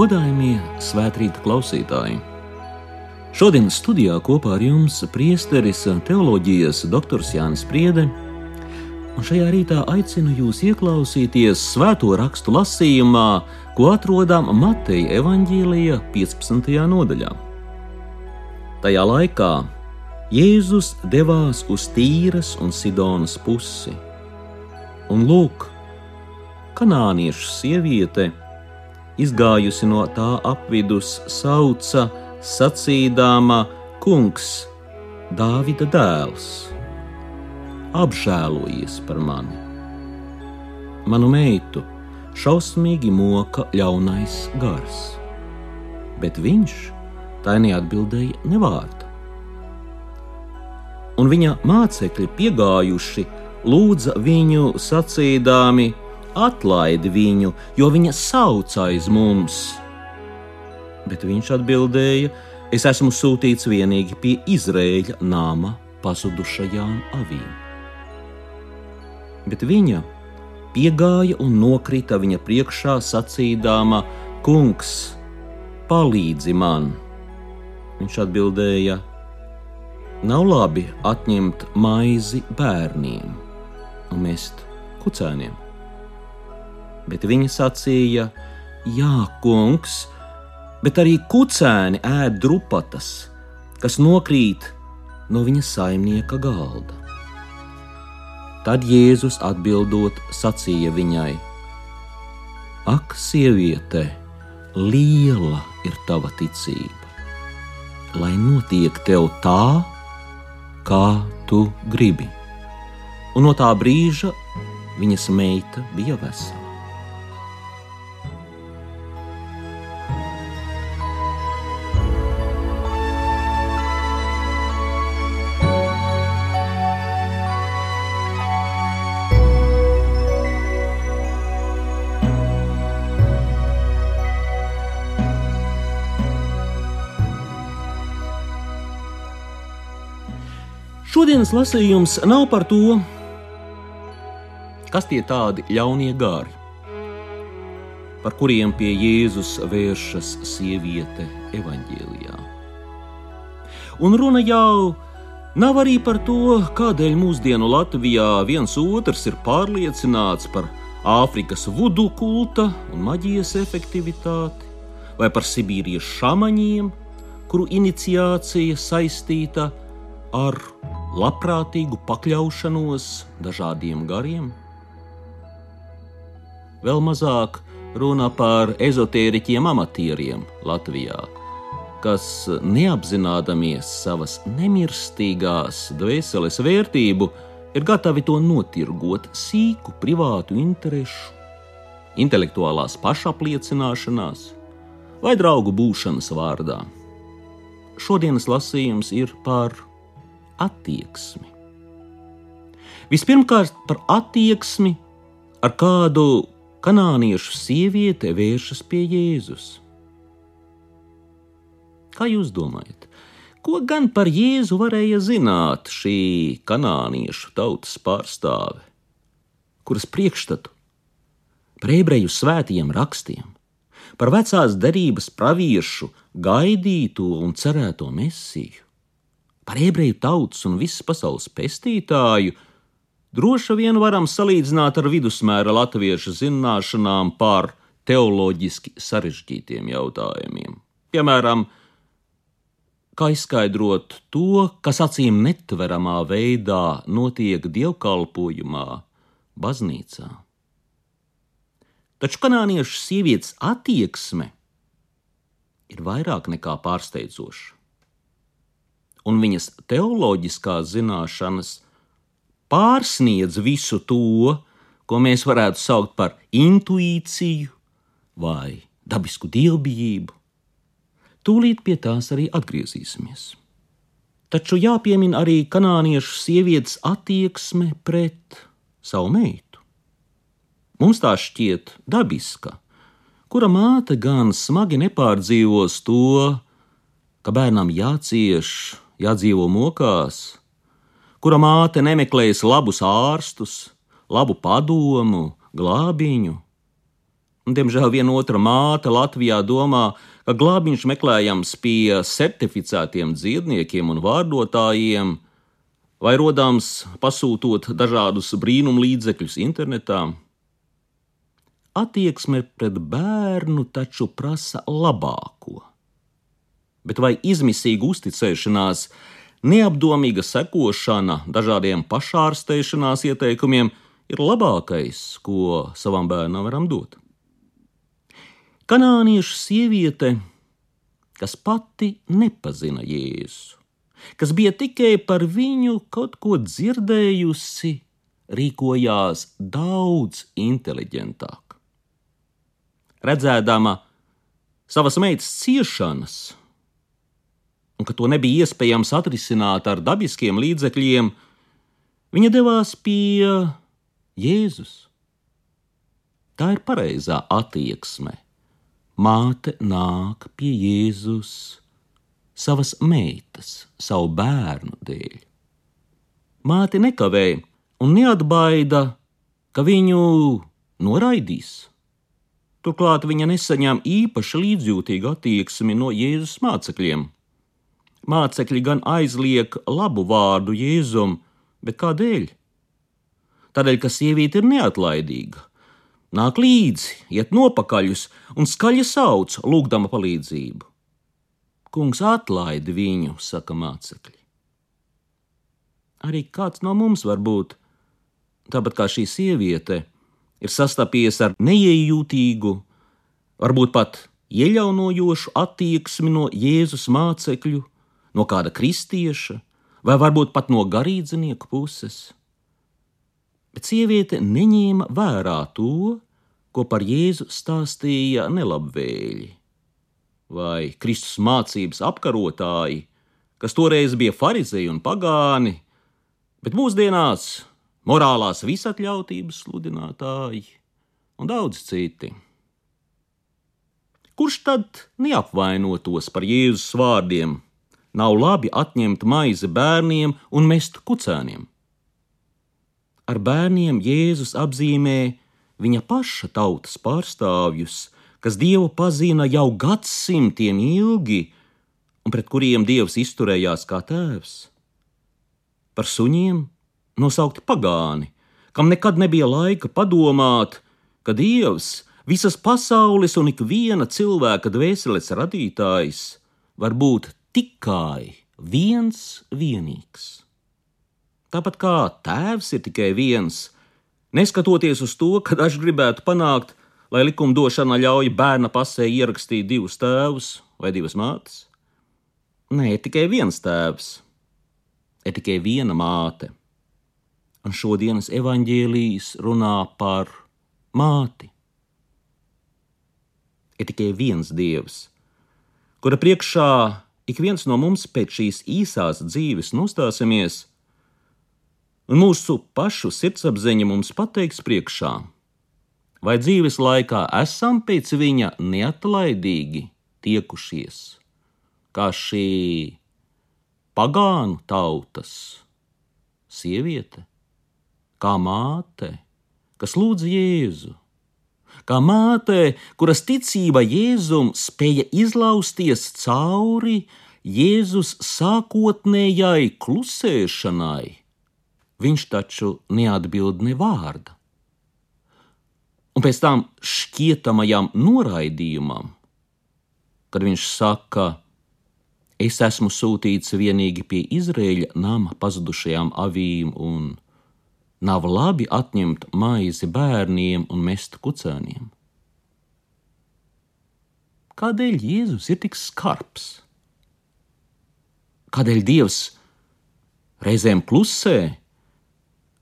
Godājamie svētkrīta klausītāji! Šodien studijā kopā ar jums priesteris teoloģijas doktors Jānis Priede, un šajā rītā aicinu jūs ieklausīties svēto rakstu lasījumā, ko atrodam Mateja evaņģīlija 15. nodaļā. Tajā laikā Jēzus devās uz Tīras un Sidonas pusi, un lūk, kanāniešu sieviete, izgājusi no tā apvidus, sauca, sacīdāma: Kungs, Dāvida dēls, apžēlojies par mani. Manu meitu šausmīgi moka ļaunais gars, bet viņš tai neatbildēja nevārdu. Un viņa mācekļi piegājuši, lūdza viņu sacīdāmi: atlaidi viņu, jo viņa sauc aiz mums. Bet viņš atbildēja: Es esmu sūtīts tikai pie Izraēļa nama pazudušajām avīm. Bet viņa piegāja un nokrita viņa priekšā, sacīdama: Kungs, palīdzi man! Viņš atbildēja: Nav labi atņemt maizi bērniem un mest kucēniem bet viņa sacīja: Jā, kungs, bet arī kucēni ēd drupatas, kas nokrīt no viņa saimnieka galda. Tad Jēzus atbildot, sacīja viņai: Ak, sieviete, liela ir tava ticība, lai notiek tev tā, kā tu gribi. Un no tā brīža viņas meita bija vesela. Šodienas lasījums nav par to, kas tie tādi ļaunie gāri, par kuriem pie Jēzus vēršas sieviete evaņģēlijā. Un runa jau nav arī par to, kādēļ mūsdienu Latvijā viens otrs ir pārliecināts par Āfrikas vudu kulta un maģijas efektivitāti, vai par Sibīrijas šāmaņiem, kuru iniciācija saistīta ar labprātīgu pakļaušanos dažādiem gariem. Vēl mazāk runa par ezotēriķiem amatieriem Latvijā, kas neapzinādamies savas nemirstīgās dvēseles vērtību, ir gatavi to notirgot sīku privātu interesu, intelektuālās pašapliecināšanās vai draugu būšanas vārdā. Šodienas lasījums ir par attieksmi. Vispirmkārt, par attieksmi, ar kādu kanāniešu sieviete vēršas pie Jēzus. Kā jūs domājat, ko gan par Jēzu varēja zināt šī kanāniešu tautas pārstāve, kuras priekšstatu par ebreju svētajiem rakstiem, par vecās derības praviešu gaidīto un cerēto mesiju? Par ebreju tautas un visas pasaules pestītāju, droši vien varam salīdzināt ar vidusmēra latviešu zināšanām par teoloģiski sarežģītiem jautājumiem. Piemēram, kā izskaidrot to, kas acīm netveramā veidā notiek dievkalpojumā, baznīcā. Taču kanāniešu sievietes attieksme ir vairāk nekā pārsteidzoša un viņas teoloģiskās zināšanas pārsniedz visu to, ko mēs varētu saukt par intuīciju vai dabisku dievbijību. Tūlīt pie tās arī atgriezīsimies. Taču jāpiemina arī kanāniešu sievietes attieksme pret savu meitu. Mums tā šķiet dabiska, kura māte gan smagi nepārdzīvos to, ka bērnam jācieš jādzīvo mokās, kura māte nemeklēs labus ārstus, labu padomu, glābiņu, Un, diemžēl viena otra māte Latvijā domā, ka glābiņš meklējams pie certificētiem dziedniekiem un vārdotājiem, vai rodams pasūtot dažādus brīnumu līdzekļus internetā. Attieksme pret bērnu taču prasa labāko. Bet vai izmisīga uzticēšanās, neapdomīga sekošana dažādiem pašārsteišanās ieteikumiem ir labākais, ko savam bērnam varam dot? Kanāniešu sieviete, kas pati nepazina Jēzu, kas bija tikai par viņu kaut ko dzirdējusi, rīkojās daudz inteliģentāk. Redzēdama savas meitas ciešanas, un ka to nebija iespējams atrisināt ar dabiskiem līdzekļiem, viņa devās pie Jēzus. Tā ir pareizā attieksme māte nāk pie Jēzus savas meitas, savu bērnu dēļ. Māte nekavēja un neatbaida, ka viņu noraidīs. Turklāt viņa nesaņem īpaši līdzjūtīgu attieksmi no Jēzus mācekļiem. Mācekļi gan aizliek labu vārdu Jēzum, bet kādēļ? Tādēļ, ka sieviete ir neatlaidīga, nāk līdzi, iet nopakaļus un skaļi sauc, lūgdama palīdzību. Kungs atlaidi viņu, saka mācekļi. Arī kāds no mums var būt, tāpat kā šī sieviete, ir sastapies ar neiejūtīgu, varbūt pat ieļaunojošu attieksmi no Jēzus mācekļu, no kāda kristieša, vai varbūt pat no garīdznieku puses bet sieviete neņēma vērā to, ko par Jēzu stāstīja nelabvēļi, vai Kristus mācības apkarotāji, kas toreiz bija farizēji un pagāni, bet mūsdienās morālās visatļautības sludinātāji un daudz citi. Kurš tad neapvainotos par Jēzus vārdiem? Nav labi atņemt maizi bērniem un mest kucēniem. Ar bērniem Jēzus apzīmē viņa paša tautas pārstāvjus, kas Dievu pazina jau gadsimtiem ilgi un pret kuriem Dievs izturējās kā tēvs. Par suņiem nosaukti pagāni, kam nekad nebija laika padomāt, ka Dievs, visas pasaules un ikviena cilvēka dvēseles radītājs, var būt tikai viens vienīgs. Tāpat kā tēvs ir tikai viens, neskatoties uz to, ka daži gribētu panākt, lai likumdošana ļauj bērna pasē ierakstīt divus tēvus vai divas mātes. Nē, ir tikai viens tēvs, ir tikai viena māte. Un šodienas evaņģēlijas runā par māti. Ir tikai viens dievs, kura priekšā ik viens no mums pēc šīs īsās dzīves nostāsimies. Un mūsu pašu sirdsapziņa mums pateiks priekšā, vai dzīves laikā esam pēc viņa neatlaidīgi tiekušies, kā šī pagānu tautas sieviete, kā māte, kas lūdz Jēzu, kā māte, kuras ticība Jēzum spēja izlausties cauri Jēzus sākotnējai klusēšanai viņš taču neatbild ne vārda. Un pēc tam šķietamajam noraidījumam, kad viņš saka, es esmu sūtīts vienīgi pie Izraēļa nama pazudušajām avīm, un nav labi atņemt maizi bērniem un mest kucēniem. Kādēļ Jēzus ir tik skarbs? Kādēļ Dievs reizēm klusē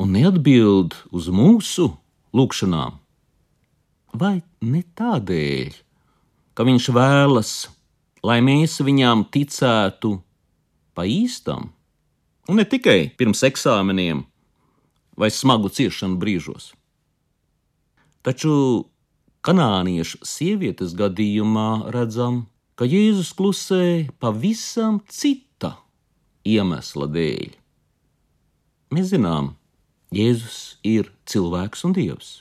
un neatbild uz mūsu lūgšanām? Vai ne tādēļ, ka viņš vēlas, lai mēs viņām ticētu pa īstam, un ne tikai pirms eksāmeniem vai smagu ciešanu brīžos? Taču kanāniešu sievietes gadījumā redzam, ka Jēzus klusē pavisam cita iemesla dēļ. Mēs zinām, Jēzus ir cilvēks un dievs.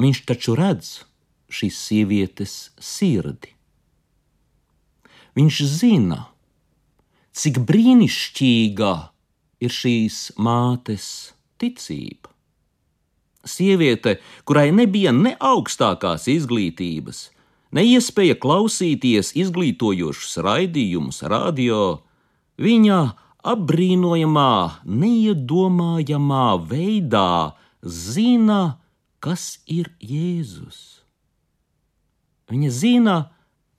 Viņš taču redz šīs sievietes sirdi. Viņš zina, cik brīnišķīga ir šīs mātes ticība. Sieviete, kurai nebija ne augstākās izglītības, ne iespēja klausīties izglītojošus raidījumus radio, viņa apbrīnojamā, neiedomājamā veidā zina, kas ir Jēzus. Viņa zina,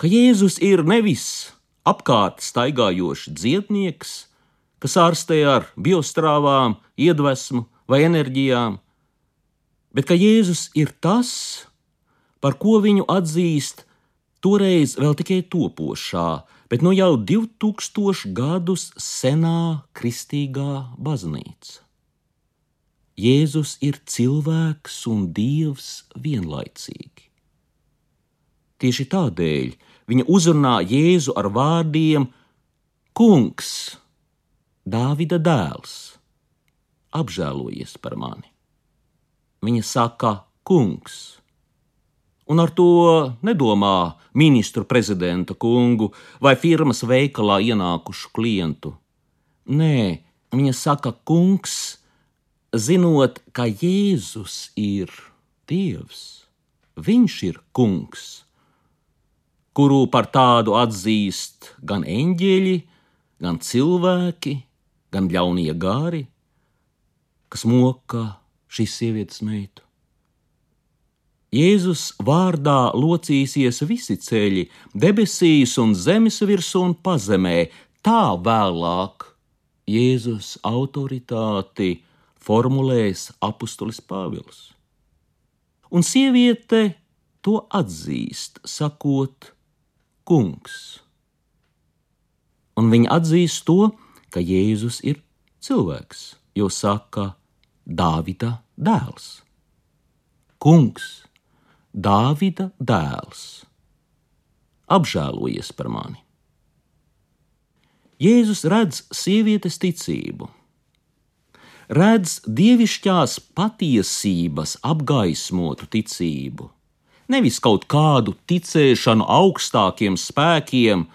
ka Jēzus ir nevis apkārt staigājošs dziednieks, kas ārstē ar biostrāvām, iedvesmu vai enerģijām, bet ka Jēzus ir tas, par ko viņu atzīst toreiz vēl tikai topošā, bet nu jau 2000 gadus senā kristīgā baznīca. Jēzus ir cilvēks un dievs vienlaicīgi. Tieši tādēļ viņa uzrunā Jēzu ar vārdiem: Kungs, Dāvida dēls, apžēlojies par mani. Viņa saka, Kungs, un ar to nedomā ministru prezidenta kungu vai firmas veikalā ienākušu klientu. Nē, viņa saka, Kungs, zinot, ka Jēzus ir Dievs, Viņš ir Kungs, kuru par tādu atzīst gan eņģeļi, gan cilvēki, gan ļaunie gari, kas moka šīs sievietes meitu. Jēzus vārdā locīsies visi ceļi, debesīs un zemes virsū un pazemē, tā vēlāk Jēzus autoritāti formulēs apustulis Pāvils. Un sieviete to atzīst, sakot, kungs. Un viņa atzīst to, ka Jēzus ir cilvēks, jo saka, Dāvida dēls. Kungs, Dāvida dēls, apžēlojies par mani. Jēzus redz sievietes ticību, redz dievišķās patiesības apgaismotu ticību, nevis kaut kādu ticēšanu augstākiem spēkiem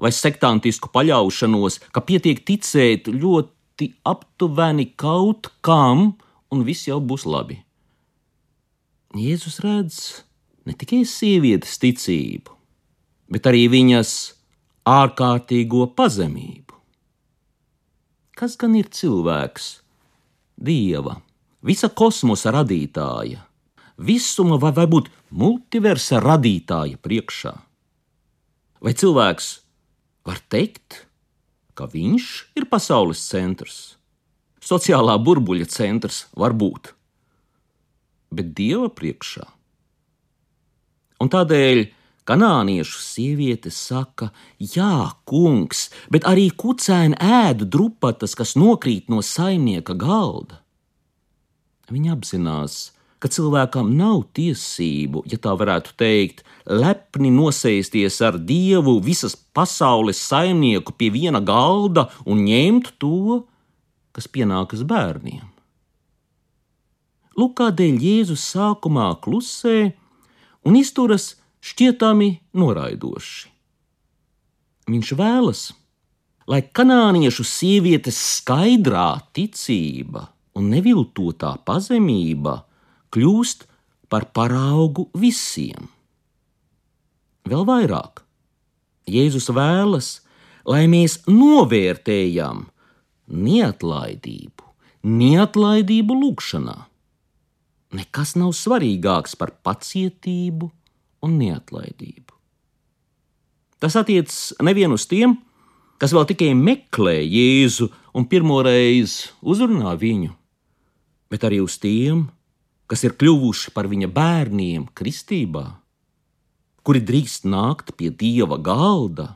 vai sektantisku paļaušanos, ka pietiek ticēt ļoti aptuveni kaut kam, un viss jau būs labi. Jēzus redz ne tikai sievietes ticību, bet arī viņas ārkārtīgo pazemību. Kas gan ir cilvēks, dieva, visa kosmosa radītāja, visuma vai varbūt multiversa radītāja priekšā? Vai cilvēks var teikt, ka viņš ir pasaules centrs, sociālā burbuļa centrs, varbūt? bet dieva priekšā. Un tādēļ kanāniešu sieviete saka, Jā, kungs, bet arī kucēni ēd drupatas, kas nokrīt no saimnieka galda. Viņa apzinās, ka cilvēkam nav tiesību, ja tā varētu teikt, lepni nosēsties ar dievu visas pasaules saimnieku pie viena galda un ņemt to, kas pienākas bērniem. Lūk, kādēļ Jēzus sākumā klusē un izturas šķietami noraidoši. Viņš vēlas, lai kanāniešu sievietes skaidrā ticība un neviltotā pazemība kļūst par paraugu visiem. Vēl vairāk, Jēzus vēlas, lai mēs novērtējam neatlaidību, neatlaidību lūgšanā. Nekas nav svarīgāks par pacietību un neatlaidību. Tas attiecas nevien uz tiem, kas vēl tikai meklē Jēzu un pirmoreiz uzrunā viņu, bet arī uz tiem, kas ir kļuvuši par viņa bērniem kristībā, kuri drīkst nākt pie dieva galda,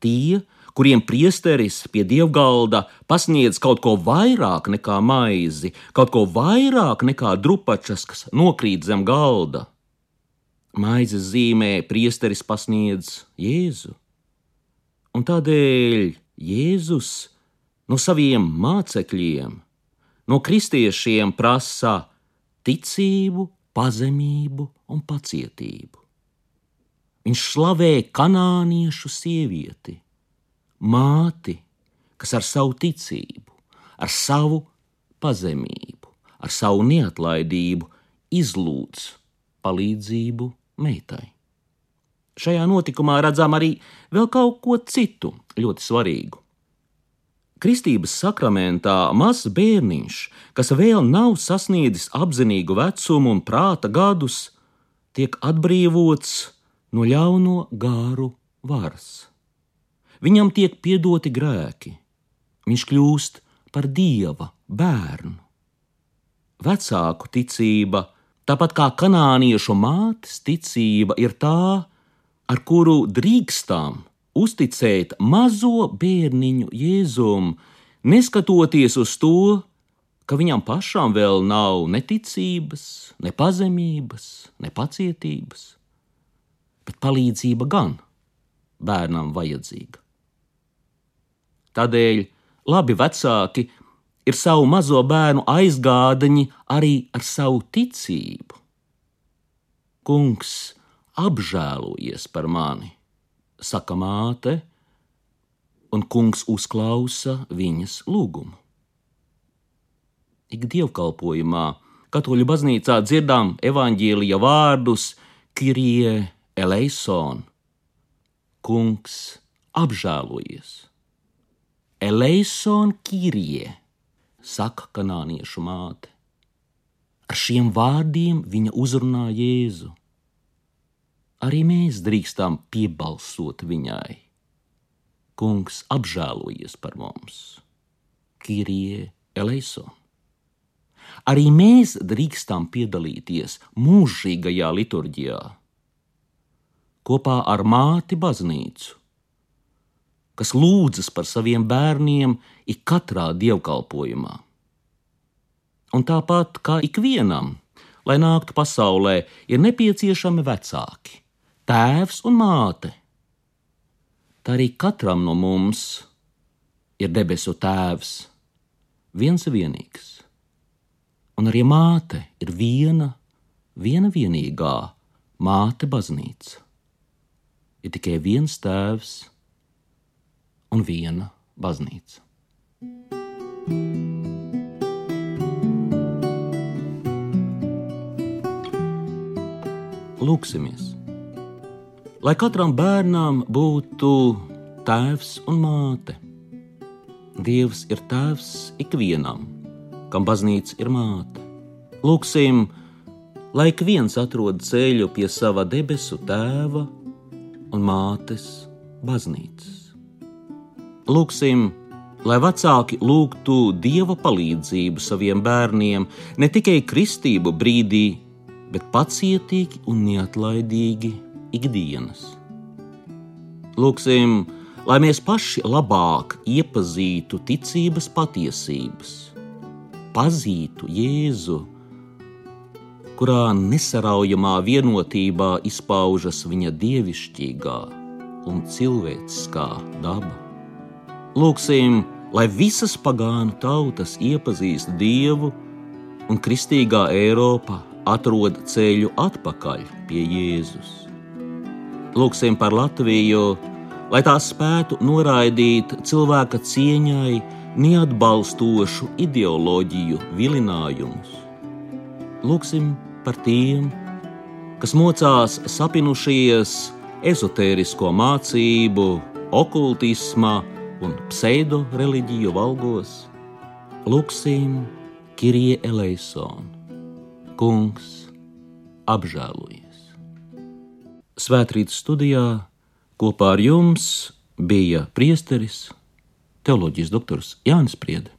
tie, kuriem priesteris pie dievgalda pasniedz kaut ko vairāk nekā maizi, kaut ko vairāk nekā drupačas, kas nokrīt zem galda. Maizes zīmē priesteris pasniedz Jēzu. Un tādēļ Jēzus no saviem mācekļiem, no kristiešiem prasa ticību, pazemību un pacietību. Viņš slavēja kanāniešu sievieti, māti, kas ar savu ticību, ar savu pazemību, ar savu neatlaidību izlūdz palīdzību meitai. Šajā notikumā redzam arī vēl kaut ko citu ļoti svarīgu. Kristības sakramentā mazs bērniņš, kas vēl nav sasniedzis apzinīgu vecumu un prāta gadus, tiek atbrīvots no ļauno gāru varas. Viņam tiek piedoti grēki, viņš kļūst par dieva bērnu. Vecāku ticība, tāpat kā kanāniešu mātes ticība, ir tā, ar kuru drīkstām uzticēt mazo bērniņu Jēzum, neskatoties uz to, ka viņam pašam vēl nav ne ticības, ne pazemības, ne pacietības, bet palīdzība gan bērnam vajadzīga. Tādēļ labi vecāki ir savu mazo bērnu aizgādaņi arī ar savu ticību. Kungs apžēlojies par mani! Saka māte, un kungs uzklausa viņas lūgumu. Ik dievkalpojumā katoļu baznīcā dzirdām evaņģēlija vārdus Kirie eleison. Kungs apžēlojies. Eleison Kirie, saka kanāniešu māte. Ar šiem vārdiem viņa uzrunā Jēzu arī mēs drīkstām piebalsot viņai. Kungs apžēlojies par mums, Kirie Eleison. Arī mēs drīkstām piedalīties mūžīgajā liturģijā kopā ar māti baznīcu, kas lūdzas par saviem bērniem ik katrā dievkalpojumā. Un tāpat kā ikvienam, lai nāktu pasaulē, ir nepieciešami vecāki, tēvs un māte. Tā arī katram no mums ir debesu tēvs, viens vienīgs. Un arī māte ir viena, viena vienīgā māte baznīca. Ir tikai viens tēvs un viena baznīca. Lūksimies! Lai katram bērnam būtu tēvs un māte. Dievs ir tēvs ikvienam, kam baznīca ir māte. Lūksim, lai ik viens atrod ceļu pie sava debesu tēva un mātes baznīcas. Lūksim, lai vecāki lūgtu dieva palīdzību saviem bērniem ne tikai kristību brīdī, bet pacietīgi un neatlaidīgi ikdienas. Lūksim, lai mēs paši labāk iepazītu ticības patiesības, pazītu Jēzu, kurā nesaraujamā vienotībā izpaužas viņa dievišķīgā un cilvēciskā daba. Lūksim, lai visas pagānu tautas iepazīst Dievu un kristīgā Eiropa atrod ceļu atpakaļ pie Jēzus. Lūksim par Latviju, lai tā spētu noraidīt cilvēka cieņai neatbalstošu ideoloģiju vilinājumus. Lūksim par tiem, kas mocās sapinušies ezotērisko mācību, okultisma un pseido-reliģiju valgos. Lūksim, Kirie Eleison, Kungs, apžēlojies! Svētrītas studijā kopā ar jums bija priesteris, teoloģijas doktors Jānis Priede.